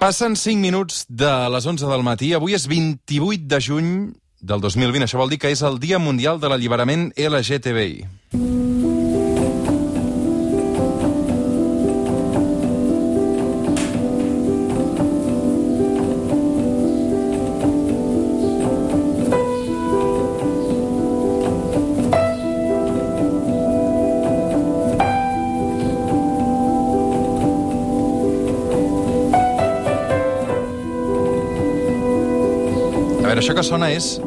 Passen 5 minuts de les 11 del matí. Avui és 28 de juny del 2020. Això vol dir que és el Dia Mundial de l'Alliberament LGTBI. Això que sona és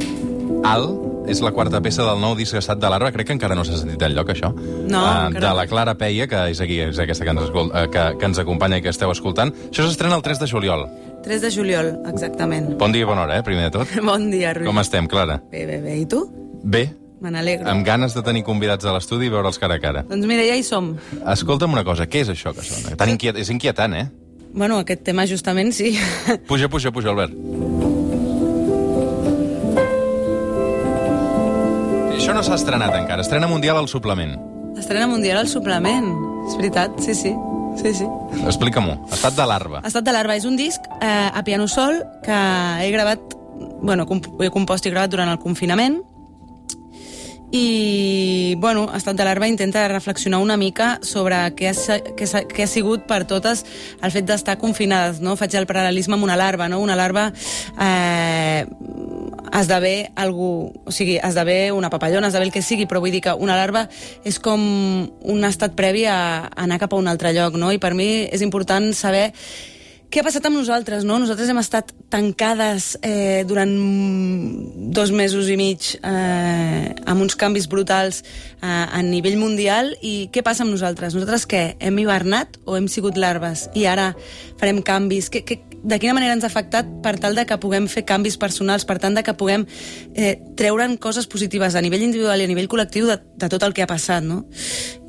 Al, és la quarta peça del nou disc Estat de l'Arba. Crec que encara no s'ha sentit enlloc, això. No, encara De la Clara Peia, que és aquí, és aquesta que ens, escol- eh, que, que ens acompanya i que esteu escoltant. Això s'estrena el 3 de juliol. 3 de juliol, exactament. Bon dia i bona hora, eh, primer de tot. Bon dia, Rui. Com estem, Clara? Bé, bé, bé. I tu? Bé, Me n'alegro. amb ganes de tenir convidats a l'estudi i veure'ls cara a cara. Doncs mira, ja hi som. Escolta'm una cosa, què és això que sona? Tan inquiet, és inquietant, eh? Bueno, aquest tema justament sí. Puja, puja, puja, Albert. Això no s'ha estrenat encara. Estrena mundial al suplement. Estrena mundial al suplement. És veritat, sí, sí. Sí, sí. Explica-m'ho. Estat de larva. Estat de l'Arba és un disc eh, a piano sol que he gravat, bueno, comp he compost i gravat durant el confinament i, bueno, Estat de l'Arba intenta reflexionar una mica sobre què ha, què, s'ha- què ha sigut per totes el fet d'estar confinades, no? Faig el paral·lelisme amb una larva, no? Una larva eh, esdevé algú, o sigui, esdevé una papallona, esdevé el que sigui, però vull dir que una larva és com un estat previ a anar cap a un altre lloc, no? I per mi és important saber què ha passat amb nosaltres, no? Nosaltres hem estat tancades eh, durant dos mesos i mig eh, amb uns canvis brutals eh, a nivell mundial i què passa amb nosaltres? Nosaltres què? Hem hivernat o hem sigut larves? I ara farem canvis? Que, que, de quina manera ens ha afectat per tal de que puguem fer canvis personals, per tant de que puguem eh, treure'n coses positives a nivell individual i a nivell col·lectiu de, de tot el que ha passat, no?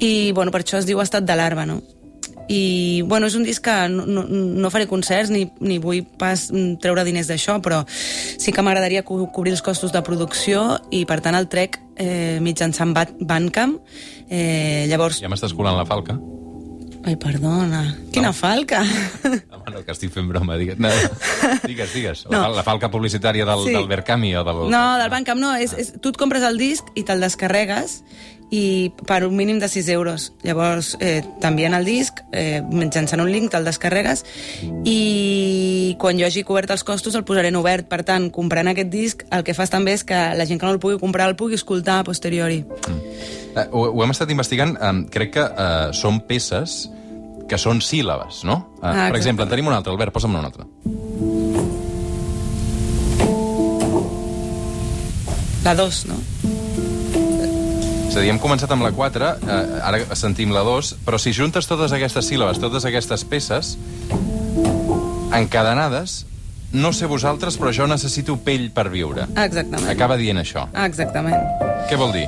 I, bueno, per això es diu estat de larva, no? i bueno, és un disc que no, no, no faré concerts ni, ni vull pas treure diners d'això, però sí que m'agradaria co cobrir els costos de producció i per tant el trec eh, mitjançant Bandcamp eh, llavors... Ja m'estàs colant la falca. Ai, perdona, quina No. falca Home, no, que estic fent broma. Digues, no, digues. digues. La, No. la falca publicitària del, Sí. del Verkami o del... No, del Bandcamp no, és, és, tu et compres el disc i te'l descarregues i per un mínim de 6 euros. Llavors, eh, t'envien el disc, eh, mitjançant un link te'l descarregues i quan jo hagi cobert els costos el posaré en obert. Per tant, comprant aquest disc, el que fas també és que la gent que no el pugui comprar el pugui escoltar a posteriori. Eh, ho, ho hem estat investigant. Um, crec que uh, són peces que són síl·labes, no? Uh, Ah, per exemple, en tenim una altra. Albert, posa'm una altra. La 2, no? És a dir, hem començat amb la 4, eh, ara sentim la 2, però si juntes totes aquestes síl·labes, totes aquestes peces, encadenades, no sé vosaltres, però jo necessito pell per viure. Exactament. Acaba dient això. Exactament. Què vol dir?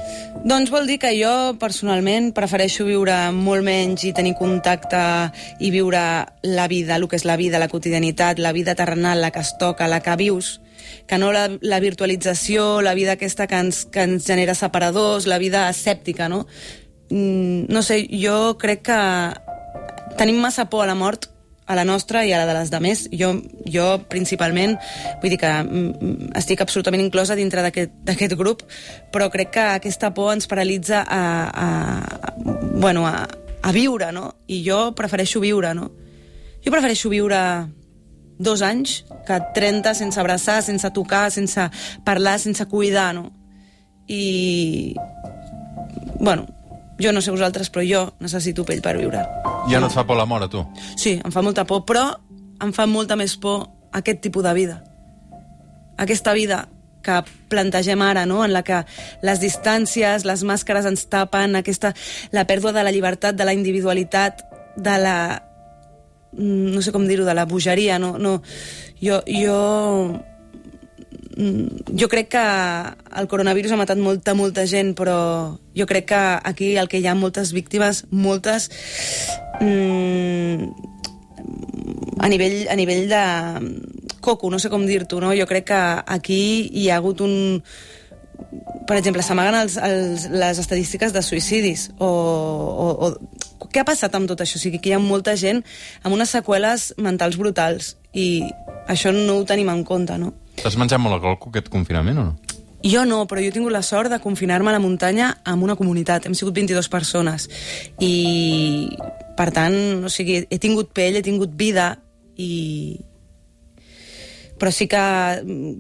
Doncs vol dir que jo, personalment, prefereixo viure molt menys i tenir contacte i viure la vida, el que és la vida, la quotidianitat, la vida terrenal, la que es toca, la que vius, que no la, la virtualització, la vida aquesta que ens, que ens genera separadors, la vida escèptica, no? Mm, no sé, jo crec que tenim massa por a la mort a la nostra i a la de les demés. Jo, jo principalment, vull dir que mm, estic absolutament inclosa dintre d'aquest grup, però crec que aquesta por ens paralitza a, a, a, bueno, a, a viure, no? I jo prefereixo viure, no? Jo prefereixo viure dos anys que 30 sense abraçar, sense tocar, sense parlar, sense cuidar, no? I... Bueno, jo no sé vosaltres, però jo necessito pell per viure. Ja no et fa por la mort, a tu? Sí, em fa molta por, però em fa molta més por aquest tipus de vida. Aquesta vida que plantegem ara, no? en la que les distàncies, les màscares ens tapen, aquesta, la pèrdua de la llibertat, de la individualitat, de la... mm, no sé com dir-ho, de la bogeria, no? no jo, jo, jo crec que el coronavirus ha matat molta, molta gent, però jo crec que aquí el que hi ha moltes víctimes, moltes, mm, a nivell, a nivell de coco, no sé com dir-t'ho, no? Jo crec que aquí hi ha hagut un... Per exemple, s'amaguen els, les estadístiques de suïcidis o, o, o... Què ha passat amb tot això? O sigui, que hi ha molta gent amb unes seqüeles mentals brutals i això no ho tenim en compte, no? T'has menjat molt colco aquest confinament o no? Jo no, però jo he tingut la sort de confinar-me a la muntanya amb una comunitat. Hem sigut 22 persones. I, per tant, o sigui, he tingut pell, he tingut vida i... Però sí que mm,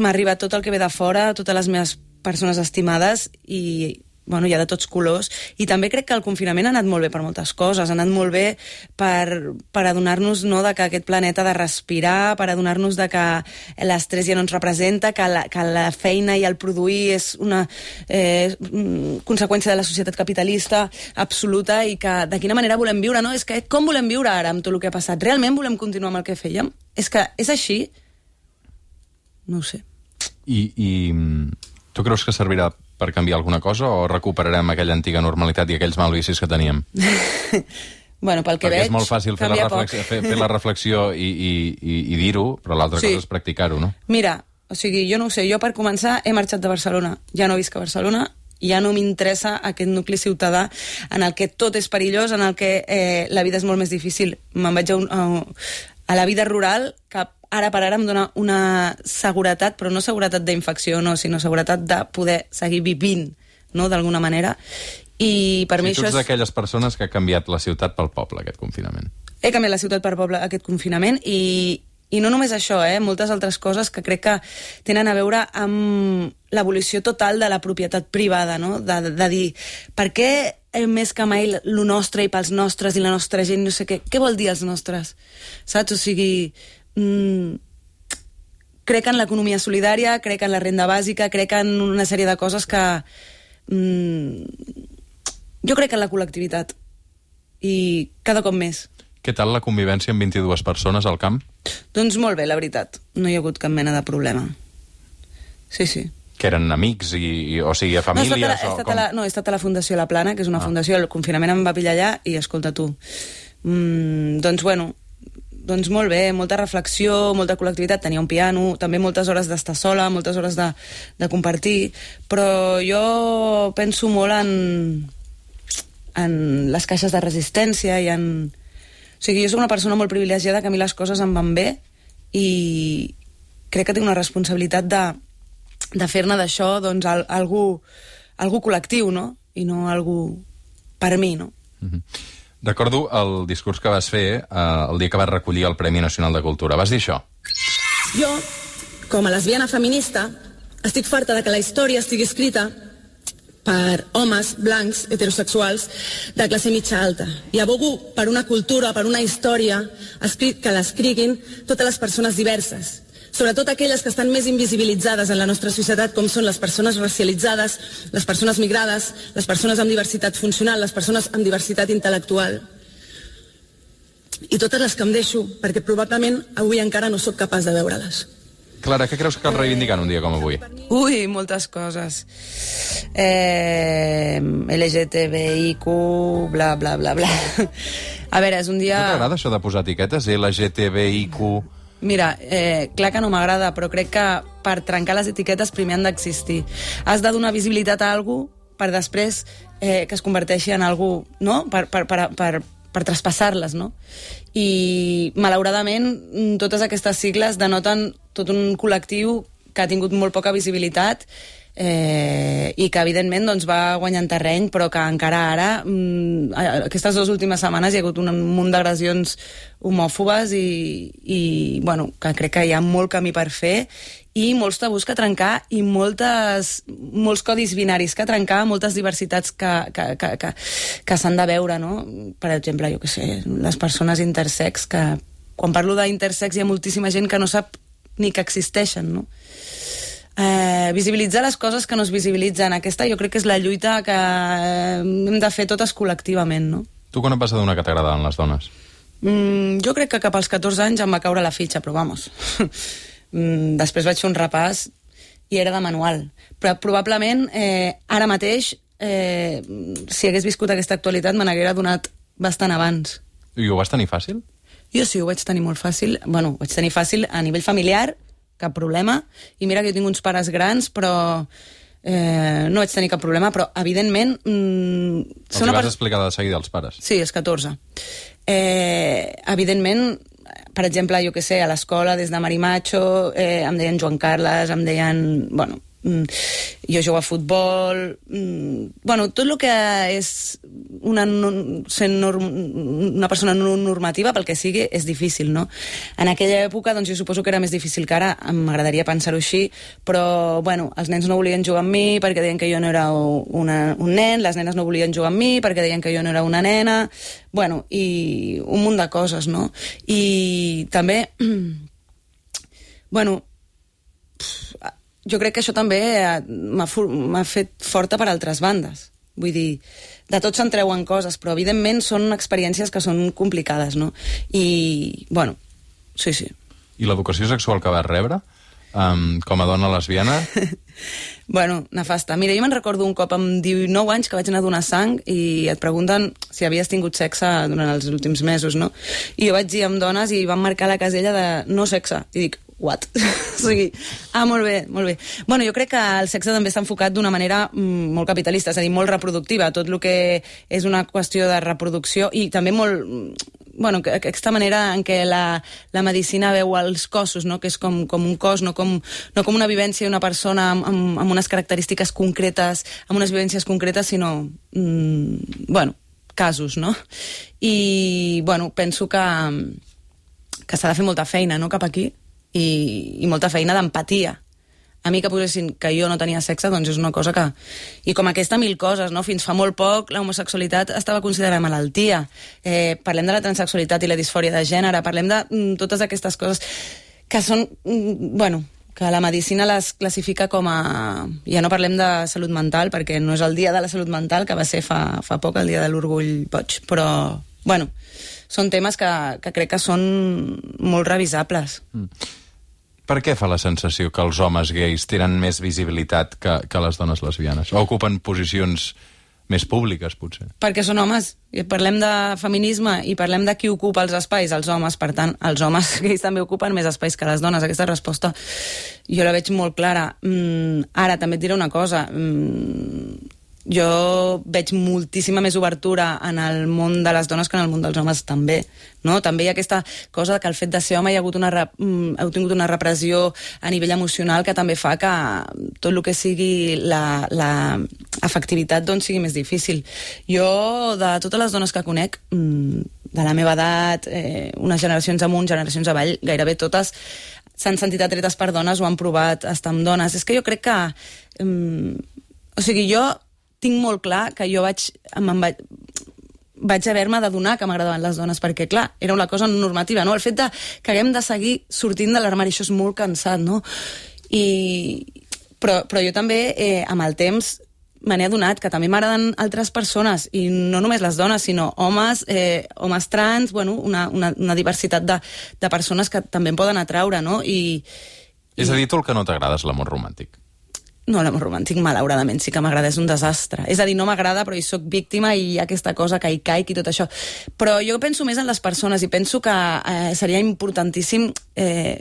m'ha arribat tot el que ve de fora, totes les meves persones estimades i bueno, hi ha de tots colors, i també crec que el confinament ha anat molt bé per moltes coses, ha anat molt bé per, per adonar-nos no, de que aquest planeta ha de respirar, per adonar-nos de que l'estrès ja no ens representa, que la, que la feina i el produir és una eh, conseqüència de la societat capitalista absoluta i que de quina manera volem viure, no? És que com volem viure ara amb tot el que ha passat? Realment volem continuar amb el que fèiem? És que és així? No ho sé. I, i mm, tu creus que servirà per canviar alguna cosa o recuperarem aquella antiga normalitat i aquells malvicis que teníem? bueno, pel que Perquè veig, és molt fàcil fer la, reflexió, fer, fer la reflexió i, i, i, i dir-ho, però l'altra Sí. cosa és practicar-ho, no? Mira, o sigui, jo no ho sé, jo per començar he marxat de Barcelona, ja no visc a Barcelona, ja no m'interessa aquest nucli ciutadà en el que tot és perillós, en el que eh, la vida és molt més difícil. Me'n vaig a, un, a, a la vida rural, que ara per ara em dona una seguretat, però no seguretat d'infecció, no, sinó seguretat de poder seguir vivint, no?, d'alguna manera. I per mi si tu això és... d'aquelles persones que ha canviat la ciutat pel poble, aquest confinament. He canviat la ciutat per poble aquest confinament i, i no només això, eh? moltes altres coses que crec que tenen a veure amb l'evolució total de la propietat privada, no? de, de, de dir, per què eh, més que mai lo nostre i pels nostres i la nostra gent, no sé què, què vol dir els nostres? Saps? O sigui, mm, crec en l'economia solidària, crec en la renda bàsica, crec en una sèrie de coses que... Mm, jo crec en la col·lectivitat i cada cop més. Què tal la convivència amb 22 persones al camp? Doncs molt bé, la veritat. No hi ha hagut cap mena de problema. Sí, sí. Que eren amics, i, i, o sigui, No, he famílies... estat, a la, he, estat com... a la, no, he estat a la Fundació La Plana, que és una Ah. fundació, el confinament em va pillar allà, i escolta tu. Mm, doncs bueno, doncs molt bé, molta reflexió, molta col·lectivitat, tenia un piano, també moltes hores d'estar sola, moltes hores de, de compartir, però jo penso molt en, en les caixes de resistència i en... O sigui, jo soc una persona molt privilegiada que a mi les coses em van bé i crec que tinc una responsabilitat de, de fer-ne d'això doncs, al, algú, algú col·lectiu, no? I no algú per mi, no? Mhm. Recordo el discurs que vas fer eh, el dia que vas recollir el Premi Nacional de Cultura. Vas dir això. Jo, com a lesbiana feminista, estic farta de que la història estigui escrita per homes blancs heterosexuals de classe mitja alta. I abogo per una cultura, per una història escrit, que l'escriguin totes les persones diverses, sobretot aquelles que estan més invisibilitzades en la nostra societat, com són les persones racialitzades, les persones migrades, les persones amb diversitat funcional, les persones amb diversitat intel·lectual. I totes les que em deixo, perquè probablement avui encara no sóc capaç de veure-les. Clara, què creus que cal reivindicar en un dia com avui? Ui, moltes coses. Eh, LGTBIQ, bla, bla, bla, bla. A veure, és un No dia... t'agrada això de posar etiquetes? LGTBIQ... Mira, eh, clar que no m'agrada, però crec que per trencar les etiquetes primer han d'existir. Has de donar visibilitat a algú per després eh, que es converteixi en algú, no? Per, per, per, per, per traspassar-les, no? I, malauradament, totes aquestes sigles denoten tot un col·lectiu que ha tingut molt poca visibilitat eh, i que evidentment doncs, va guanyant terreny però que encara ara mm, aquestes dues últimes setmanes hi ha hagut un munt d'agressions homòfobes i, i bueno, que crec que hi ha molt camí per fer i molts tabús que trencar i moltes, molts codis binaris que trencar, moltes diversitats que, que, que, que, que s'han de veure, no? Per exemple, jo que sé, les persones intersex, que quan parlo d'intersex hi ha moltíssima gent que no sap ni que existeixen, no? Eh, visibilitzar les coses que no es visibilitzen. Aquesta jo crec que és la lluita que eh, hem de fer totes col·lectivament, no? Tu quan et vas adonar que t'agradaven les dones? Mm, jo crec que cap als 14 anys em va caure la fitxa, però vamos. mm, després vaig fer un repàs i era de manual. Però probablement eh, ara mateix, eh, si hagués viscut aquesta actualitat, me n'haguera donat bastant abans. I ho vas tenir fàcil? Jo sí, ho vaig tenir molt fàcil. Bueno, ho vaig tenir fàcil a nivell familiar, cap problema. I mira que jo tinc uns pares grans, però eh, no vaig tenir cap problema. Però, evidentment... Mm, Els hi vas explicar de seguida als pares? Sí, és 14. Eh, evidentment, per exemple, jo que sé, a l'escola, des de Marimacho, eh, em deien Joan Carles, em deien... Bueno, jo jugo a futbol... Mm, bueno, tot el que és una, sent norm, una persona no normativa, pel que sigui, és difícil, no? En aquella època, doncs, jo suposo que era més difícil que ara, m'agradaria pensar-ho així, però, bueno, els nens no volien jugar amb mi perquè deien que jo no era una, un nen, les nenes no volien jugar amb mi perquè deien que jo no era una nena, bueno, i un munt de coses, no? I també, bueno, jo crec que això també m'ha fet forta per altres bandes. Vull dir, de tot se'n treuen coses, però evidentment són experiències que són complicades, no? I, bueno, sí, sí. I l'educació sexual que vas rebre? Um, com a dona lesbiana? bueno, nefasta. Mira, jo me'n recordo un cop amb 19 anys que vaig anar a donar sang i et pregunten si havies tingut sexe durant els últims mesos, no? I jo vaig dir amb dones i van marcar la casella de no sexe. I dic, what? o sigui, ah, molt bé, molt bé. Bueno, jo crec que el sexe també està enfocat d'una manera mm, molt capitalista, és a dir, molt reproductiva, tot el que és una qüestió de reproducció i també molt mm, bueno, aquesta manera en què la, la medicina veu els cossos, no? que és com, com un cos, no com, no com una vivència d'una persona amb, amb, amb unes característiques concretes, amb unes vivències concretes, sinó, mm, bueno, casos, no? I, bueno, penso que, que s'ha de fer molta feina, no?, cap aquí, i, i molta feina d'empatia. A mi que posessin que jo no tenia sexe, doncs és una cosa que... I com aquesta mil coses, no? Fins fa molt poc l'homosexualitat estava considerada malaltia. Eh, parlem de la transexualitat i la disfòria de gènere, parlem de mm, totes aquestes coses que són... Mm, bueno, que la medicina les classifica com a... Ja no parlem de salut mental, perquè no és el dia de la salut mental, que va ser fa, fa poc, el dia de l'orgull boig, però, bueno, són temes que, que crec que són molt revisables. Mm. Per què fa la sensació que els homes gais tenen més visibilitat que, que les dones lesbianes? O ocupen posicions més públiques, potser? Perquè són homes. Parlem de feminisme i parlem de qui ocupa els espais, els homes. Per tant, els homes gais també ocupen més espais que les dones. Aquesta resposta jo la veig molt clara. Mm, ara, també et diré una cosa. Mm, jo veig moltíssima més obertura en el món de les dones que en el món dels homes també, no? També hi ha aquesta cosa que el fet de ser home hi ha hagut una, mm, heu tingut una repressió a nivell emocional que també fa que tot el que sigui la, la efectivitat doncs sigui més difícil. Jo, de totes les dones que conec, mm, de la meva edat, eh, unes generacions amunt, generacions avall, gairebé totes s'han sentit atretes per dones o han provat estar amb dones. És que jo crec que... Um, o sigui, jo tinc molt clar que jo vaig, em vaig, vaig haver-me d'adonar que m'agradaven les dones, perquè, clar, era una cosa normativa, no? El fet de que haguem de seguir sortint de l'armari, això és molt cansat, no? I, però, però jo també, eh, amb el temps, me n'he adonat que també m'agraden altres persones, i no només les dones, sinó homes, eh, homes trans, bueno, una, una, una diversitat de, de persones que també em poden atraure, no? I, és a dir, tu el que no t'agrada és l'amor romàntic. No, l'amor romàntic, malauradament, sí que m'agrada, és un desastre. És a dir, no m'agrada, però hi sóc víctima i aquesta cosa que hi caic i tot això. Però jo penso més en les persones i penso que eh, seria importantíssim eh,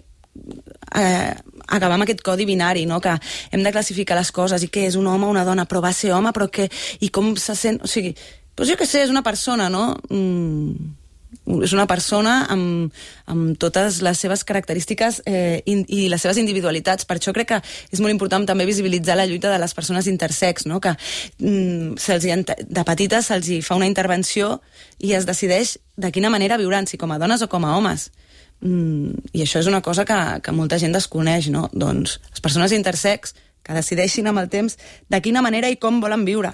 eh, acabar amb aquest codi binari, no? que hem de classificar les coses i què és un home o una dona, però va ser home, però què? I com se sent... O sigui, doncs jo què sé, és una persona, no? Mm és una persona amb, amb totes les seves característiques eh, in, i les seves individualitats. Per això crec que és molt important també visibilitzar la lluita de les persones intersex, no? que mm, de petites se'ls fa una intervenció i es decideix de quina manera viuran, si com a dones o com a homes. Mm, I això és una cosa que, que molta gent desconeix, no? Doncs les persones intersex que decideixin amb el temps de quina manera i com volen viure.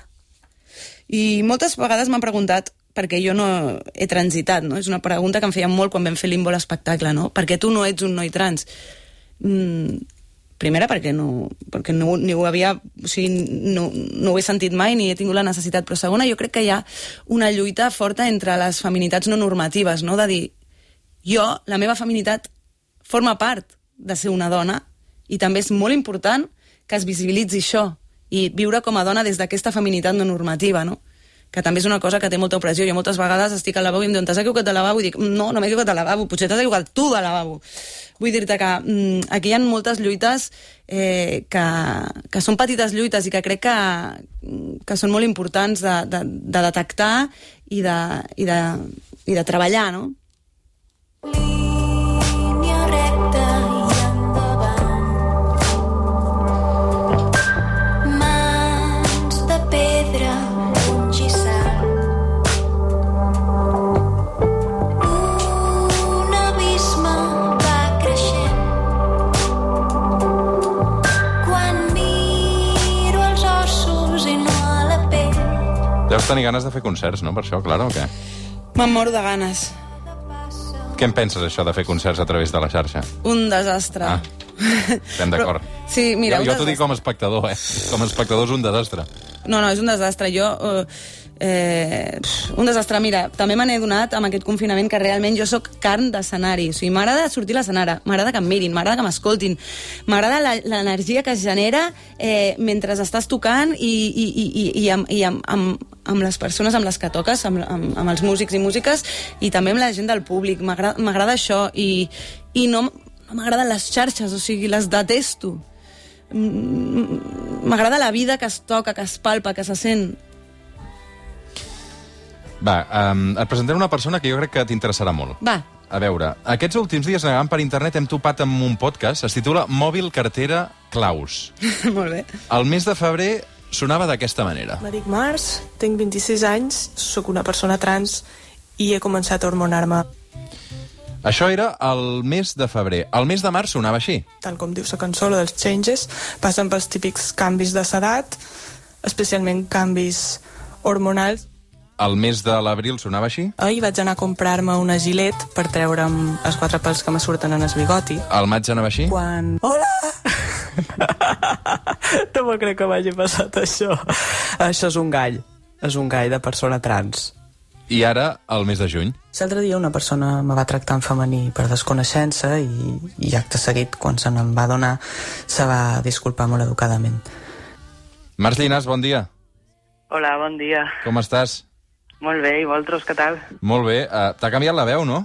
I moltes vegades m'han preguntat perquè jo no he transitat, no? És una pregunta que em feien molt quan vam fer Limbo l'espectacle, no? Per què tu no ets un noi trans? Mm, primera, perquè no, perquè no, ni ho havia, o sigui, no, no ho he sentit mai ni he tingut la necessitat, però segona, jo crec que hi ha una lluita forta entre les feminitats no normatives, no? De dir, jo, la meva feminitat forma part de ser una dona i també és molt important que es visibilitzi això i viure com a dona des d'aquesta feminitat no normativa, no? Que també és una cosa que té molta opressió. Jo moltes vegades estic al lavabo i em diuen, t'has equivocat de lavabo? I dic, no, no m'he equivocat de lavabo, potser t'has equivocat tu de lavabo. Vull dir-te que mm, aquí hi ha moltes lluites eh, que, que són petites lluites i que crec que, que són molt importants de, de, de detectar i de, i de, i de treballar, no? Deus tenir ganes de fer concerts, no, per això, Clara, o què? Me'n moro de ganes. Què en penses, això, de fer concerts a través de la xarxa? Un desastre. Ah, estem d'acord. Sí, mira, jo jo t'ho dic com a espectador, eh? Com a espectador és un desastre. No, no, és un desastre. Jo... Eh, eh, un desastre. Mira, també me n'he donat amb aquest confinament que realment jo sóc carn d'escenari. O sigui, m'agrada sortir a l'escenari, m'agrada que em mirin, m'agrada que m'escoltin, m'agrada l'energia que es genera eh, mentre estàs tocant i, i, i, i, i, amb, i amb, amb, amb les persones amb les que toques, amb, amb, amb els músics i músiques, i també amb la gent del públic. M'agrada això i, i no, no m'agraden les xarxes, o sigui, les detesto. M'agrada la vida que es toca, que es palpa, que se sent. Va, um, et presentaré una persona que jo crec que t'interessarà molt. Va, A veure, aquests últims dies navegant per internet hem topat amb un podcast, es titula Mòbil, cartera, claus. molt bé. El mes de febrer sonava d'aquesta manera. Me dic Mars, tinc 26 anys, sóc una persona trans i he començat a hormonar-me. Això era el mes de febrer. El mes de març sonava així. Tal com diu la cançó, dels changes, passen pels típics canvis de s'edat, especialment canvis hormonals. El mes de l'abril sonava així. Ahir vaig anar a comprar-me una gilet per treure'm els quatre pèls que me surten en el bigoti. El maig anava així. Quan... Hola! no crec que m'hagi passat això. Això és un gall. És un gall de persona trans. I ara, el mes de juny. L'altre dia una persona me va tractar en femení per desconeixença i, i acte seguit, quan se n'en va donar, se va disculpar molt educadament. Març Llinàs, bon dia. Hola, bon dia. Com estàs? Molt bé, i vosaltres, què tal? Molt bé. Uh, T'ha canviat la veu, no?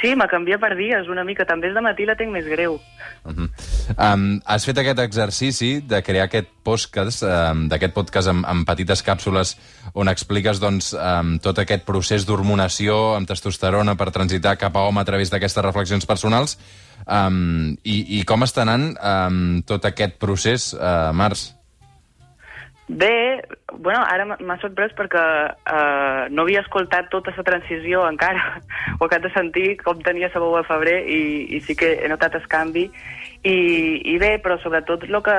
Sí, m'ha canviat per dies una mica. També de matí la tinc més greu. Uh -huh. um, has fet aquest exercici de crear aquest podcast, um, d'aquest podcast amb, amb petites càpsules on expliques doncs, um, tot aquest procés d'hormonació amb testosterona per transitar cap a home a través d'aquestes reflexions personals. Um, i, I com està anant um, tot aquest procés, uh, Març? Bé, bueno, ara m'ha sorprès perquè uh, no havia escoltat tota la transició encara. Ho acabo de sentir com tenia la veu a febrer i, i sí que he notat el canvi. I, i bé, però sobretot el que,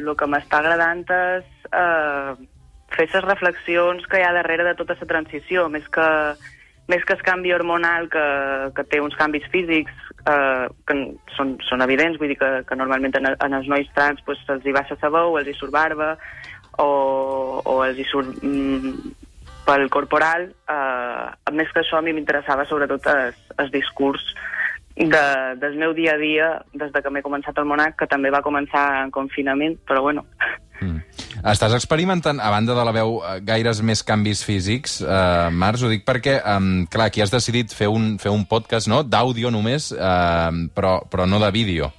lo que m'està agradant és uh, fer les reflexions que hi ha darrere de tota la transició, més que, més que el canvi hormonal que, que té uns canvis físics eh, que són, són evidents, vull dir que, que normalment en, en els nois trans pues, els hi baixa la veu, els hi surt barba o, o els hi surt mm, pel corporal. Eh, més que això, a mi m'interessava sobretot el, el discurs de, del meu dia a dia des de que m'he començat al Monac, que també va començar en confinament, però bueno, Mm. Estàs experimentant, a banda de la veu, eh, gaires més canvis físics, eh, Març? Ho dic perquè, um, clar, aquí has decidit fer un, fer un podcast, no?, d'àudio només, eh, però, però no de vídeo.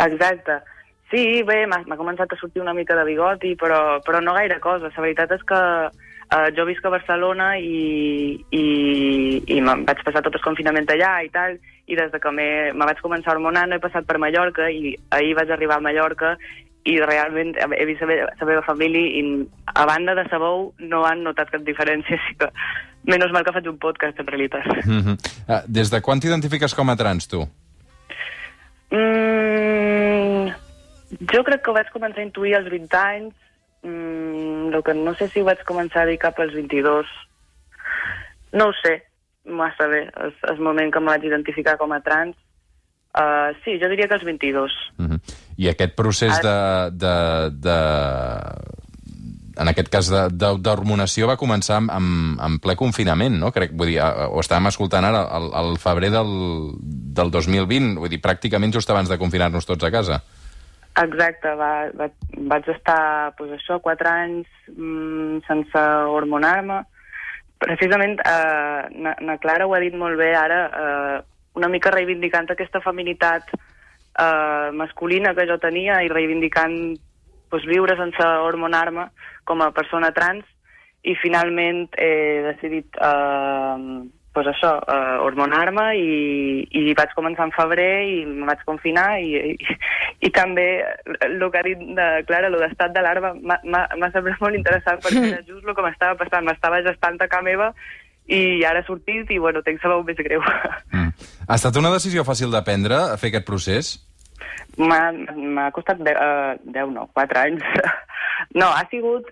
Exacte. Sí, bé, m'ha començat a sortir una mica de bigoti, però, però no gaire cosa. La veritat és que eh, jo visc a Barcelona i, i, i vaig passar tot el confinament allà i tal, i des de que me, me vaig començar a hormonar no he passat per Mallorca i ahir vaig arribar a Mallorca i realment he vist la meva, la meva família i a banda de sabou no han notat cap diferència, així que menys mal que faig un podcast en realitat. Mm -hmm. uh, des de quan t'identifiques com a trans, tu? Mm, jo crec que ho vaig començar a intuir als 20 anys, mm, el que no sé si ho vaig començar a dir cap als 22. No ho sé, massa bé, el, el moment que em vaig identificar com a trans. Uh, sí, jo diria que als 22. Mm -hmm. I aquest procés de, de, de... En aquest cas d'hormonació va començar en, en, en ple confinament, no? Crec, vull dir, ho estàvem escoltant ara, al, al febrer del, del 2020, vull dir, pràcticament just abans de confinar-nos tots a casa. Exacte, va, va, vaig estar, pues, això, quatre anys mm, sense hormonar-me. Precisament, eh, na, na Clara ho ha dit molt bé ara, eh, una mica reivindicant aquesta feminitat eh, masculina que jo tenia i reivindicant pues, viure sense hormonar-me com a persona trans i finalment he decidit eh, pues això, eh, hormonar-me i, i vaig començar en febrer i em vaig confinar i, i, i també el que ha dit de Clara, el d'estat d'alarma m'ha- semblat molt interessant perquè era just el que m'estava passant, m'estava gestant a casa meva i ara ha sortit i bueno, tinc la veu més greu. Mm. Ha estat una decisió fàcil de prendre, fer aquest procés? M'ha m'ha costat 10, uh, 10, no, 4 anys. no, ha sigut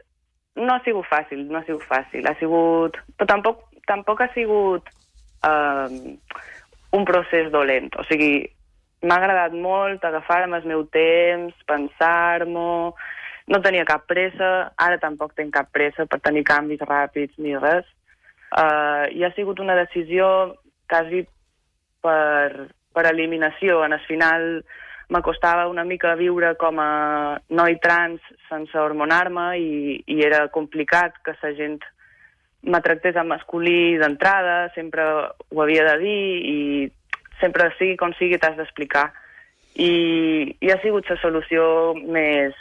no ha sigut fàcil, no ha sigut fàcil. Ha sigut... Però tampoc, tampoc ha sigut eh, un procés dolent. O sigui, m'ha agradat molt agafar-me el meu temps, pensar-m'ho... No tenia cap pressa, ara tampoc tenc cap pressa per tenir canvis ràpids ni res. Uh, I ha sigut una decisió quasi per, per eliminació. En el final m'acostava una mica viure com a noi trans sense hormonar-me i, i era complicat que la gent me tractés en masculí d'entrada, sempre ho havia de dir i sempre sigui com sigui t'has d'explicar. I, I ha sigut la solució més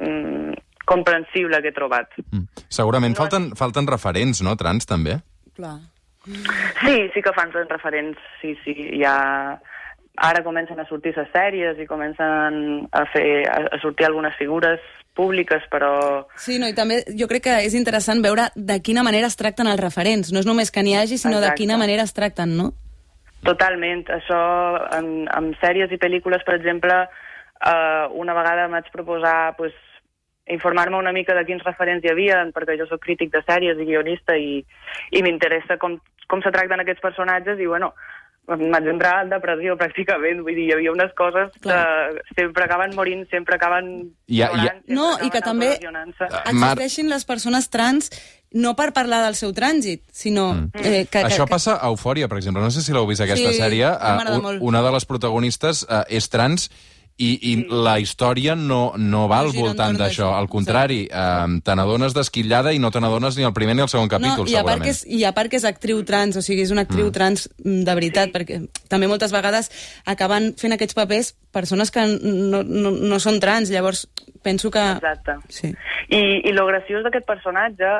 mm, comprensible que he trobat. Mm. Segurament falten, falten referents, no, trans, també? Clar. Sí, sí que fan referents, sí, sí, hi ha... Ara comencen a sortir les sèries i comencen a, fer, a sortir algunes figures públiques, però... Sí, no, i també jo crec que és interessant veure de quina manera es tracten els referents. No és només que n'hi hagi, sinó Exacte. de quina manera es tracten, no? Totalment. Això, en, en sèries i pel·lícules, per exemple, eh, una vegada m'haig proposar pues, informar-me una mica de quins referents hi havia, perquè jo sóc crític de sèries i guionista i, i m'interessa com, com se tracten aquests personatges i, bueno, vaig entrar en depressió pràcticament, vull dir, hi havia unes coses Clar. que sempre acaben morint, sempre acaben ja, ja. No, i que també existeixin les persones trans no per parlar del seu trànsit, sinó... Mm. Eh, que, Això que, passa a Eufòria, per exemple. No sé si l'heu vist, aquesta sí, sèrie. Uh, una de les protagonistes uh, és trans i, i sí. la història no, no va al voltant d'això. Al contrari, eh, te n'adones d'esquillada i no te n'adones ni el primer ni el segon capítol, no, i a segurament. Part que és, I a part que és actriu trans, o sigui, és una actriu mm. trans mm, de veritat, sí. perquè també moltes vegades acaben fent aquests papers persones que no, no, no són trans, llavors penso que... Exacte. Sí. I, i lo graciós d'aquest personatge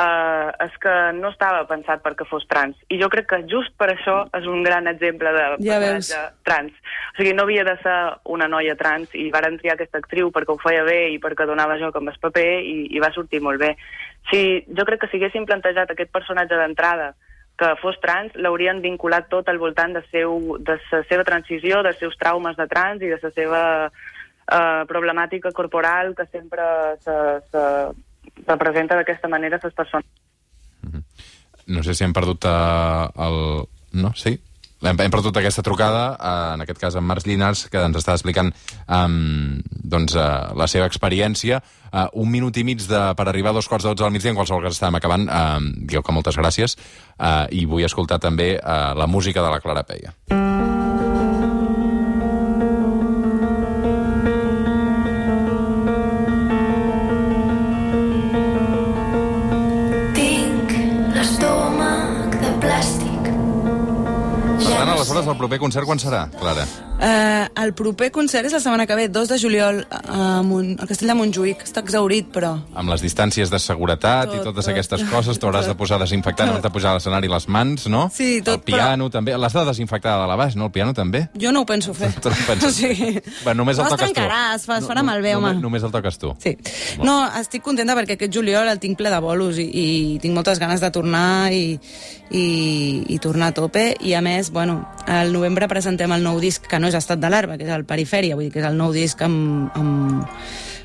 uh, és que no estava pensat perquè fos trans. I jo crec que just per això és un gran exemple de ja personatge veus. trans. O sigui, no havia de ser una noia trans i varen triar aquesta actriu perquè ho feia bé i perquè donava joc amb el paper i, i va sortir molt bé. Si, jo crec que si haguéssim plantejat aquest personatge d'entrada que fos trans, l'haurien vinculat tot al voltant de, seu, de la seva transició, dels seus traumes de trans i de la seva uh, problemàtica corporal que sempre se, se representa d'aquesta manera les persones. No sé si hem perdut uh, el... No? Sí? Hem, hem perdut aquesta trucada, uh, en aquest cas amb Marc Llinars, que ens està explicant um, doncs, uh, la seva experiència. Uh, un minut i mig de, per arribar a dos quarts de dotze al migdia, en qualsevol cas estàvem acabant. Uh, diu que moltes gràcies. Uh, I vull escoltar també uh, la música de la Clara Peia. Mm. Proper concert quan serà, Clara? Uh, el proper concert és la setmana que ve, 2 de juliol, a Mont, al Castell de Montjuïc. Està exaurit, però... Amb les distàncies de seguretat tot, i totes tot. aquestes coses, t'hauràs de posar desinfectant abans de pujar a l'escenari les mans, no? Sí, tot, El piano però... també. L'has de desinfectar de la baix, no? El piano també? Jo no ho penso fer. Tu no penses? Sí. Va, només el no toques tu. No es farà no, malbé, home. Només, només el toques tu. Sí. No, estic contenta perquè aquest juliol el tinc ple de bolos i, i tinc moltes ganes de tornar i, i, i tornar a tope. I a més, bueno, al novembre presentem el nou disc que no és Estat d'alarma, que és el Perifèria, vull dir que és el nou disc amb, amb,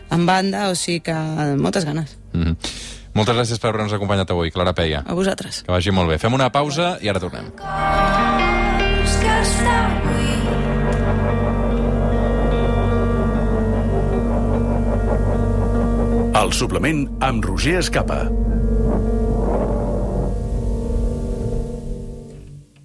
amb banda, o sigui que moltes ganes. Mm -hmm. Moltes gràcies per haver-nos acompanyat avui, Clara Peia. A vosaltres. Que vagi molt bé. Fem una pausa i ara tornem. El suplement amb Roger Escapa.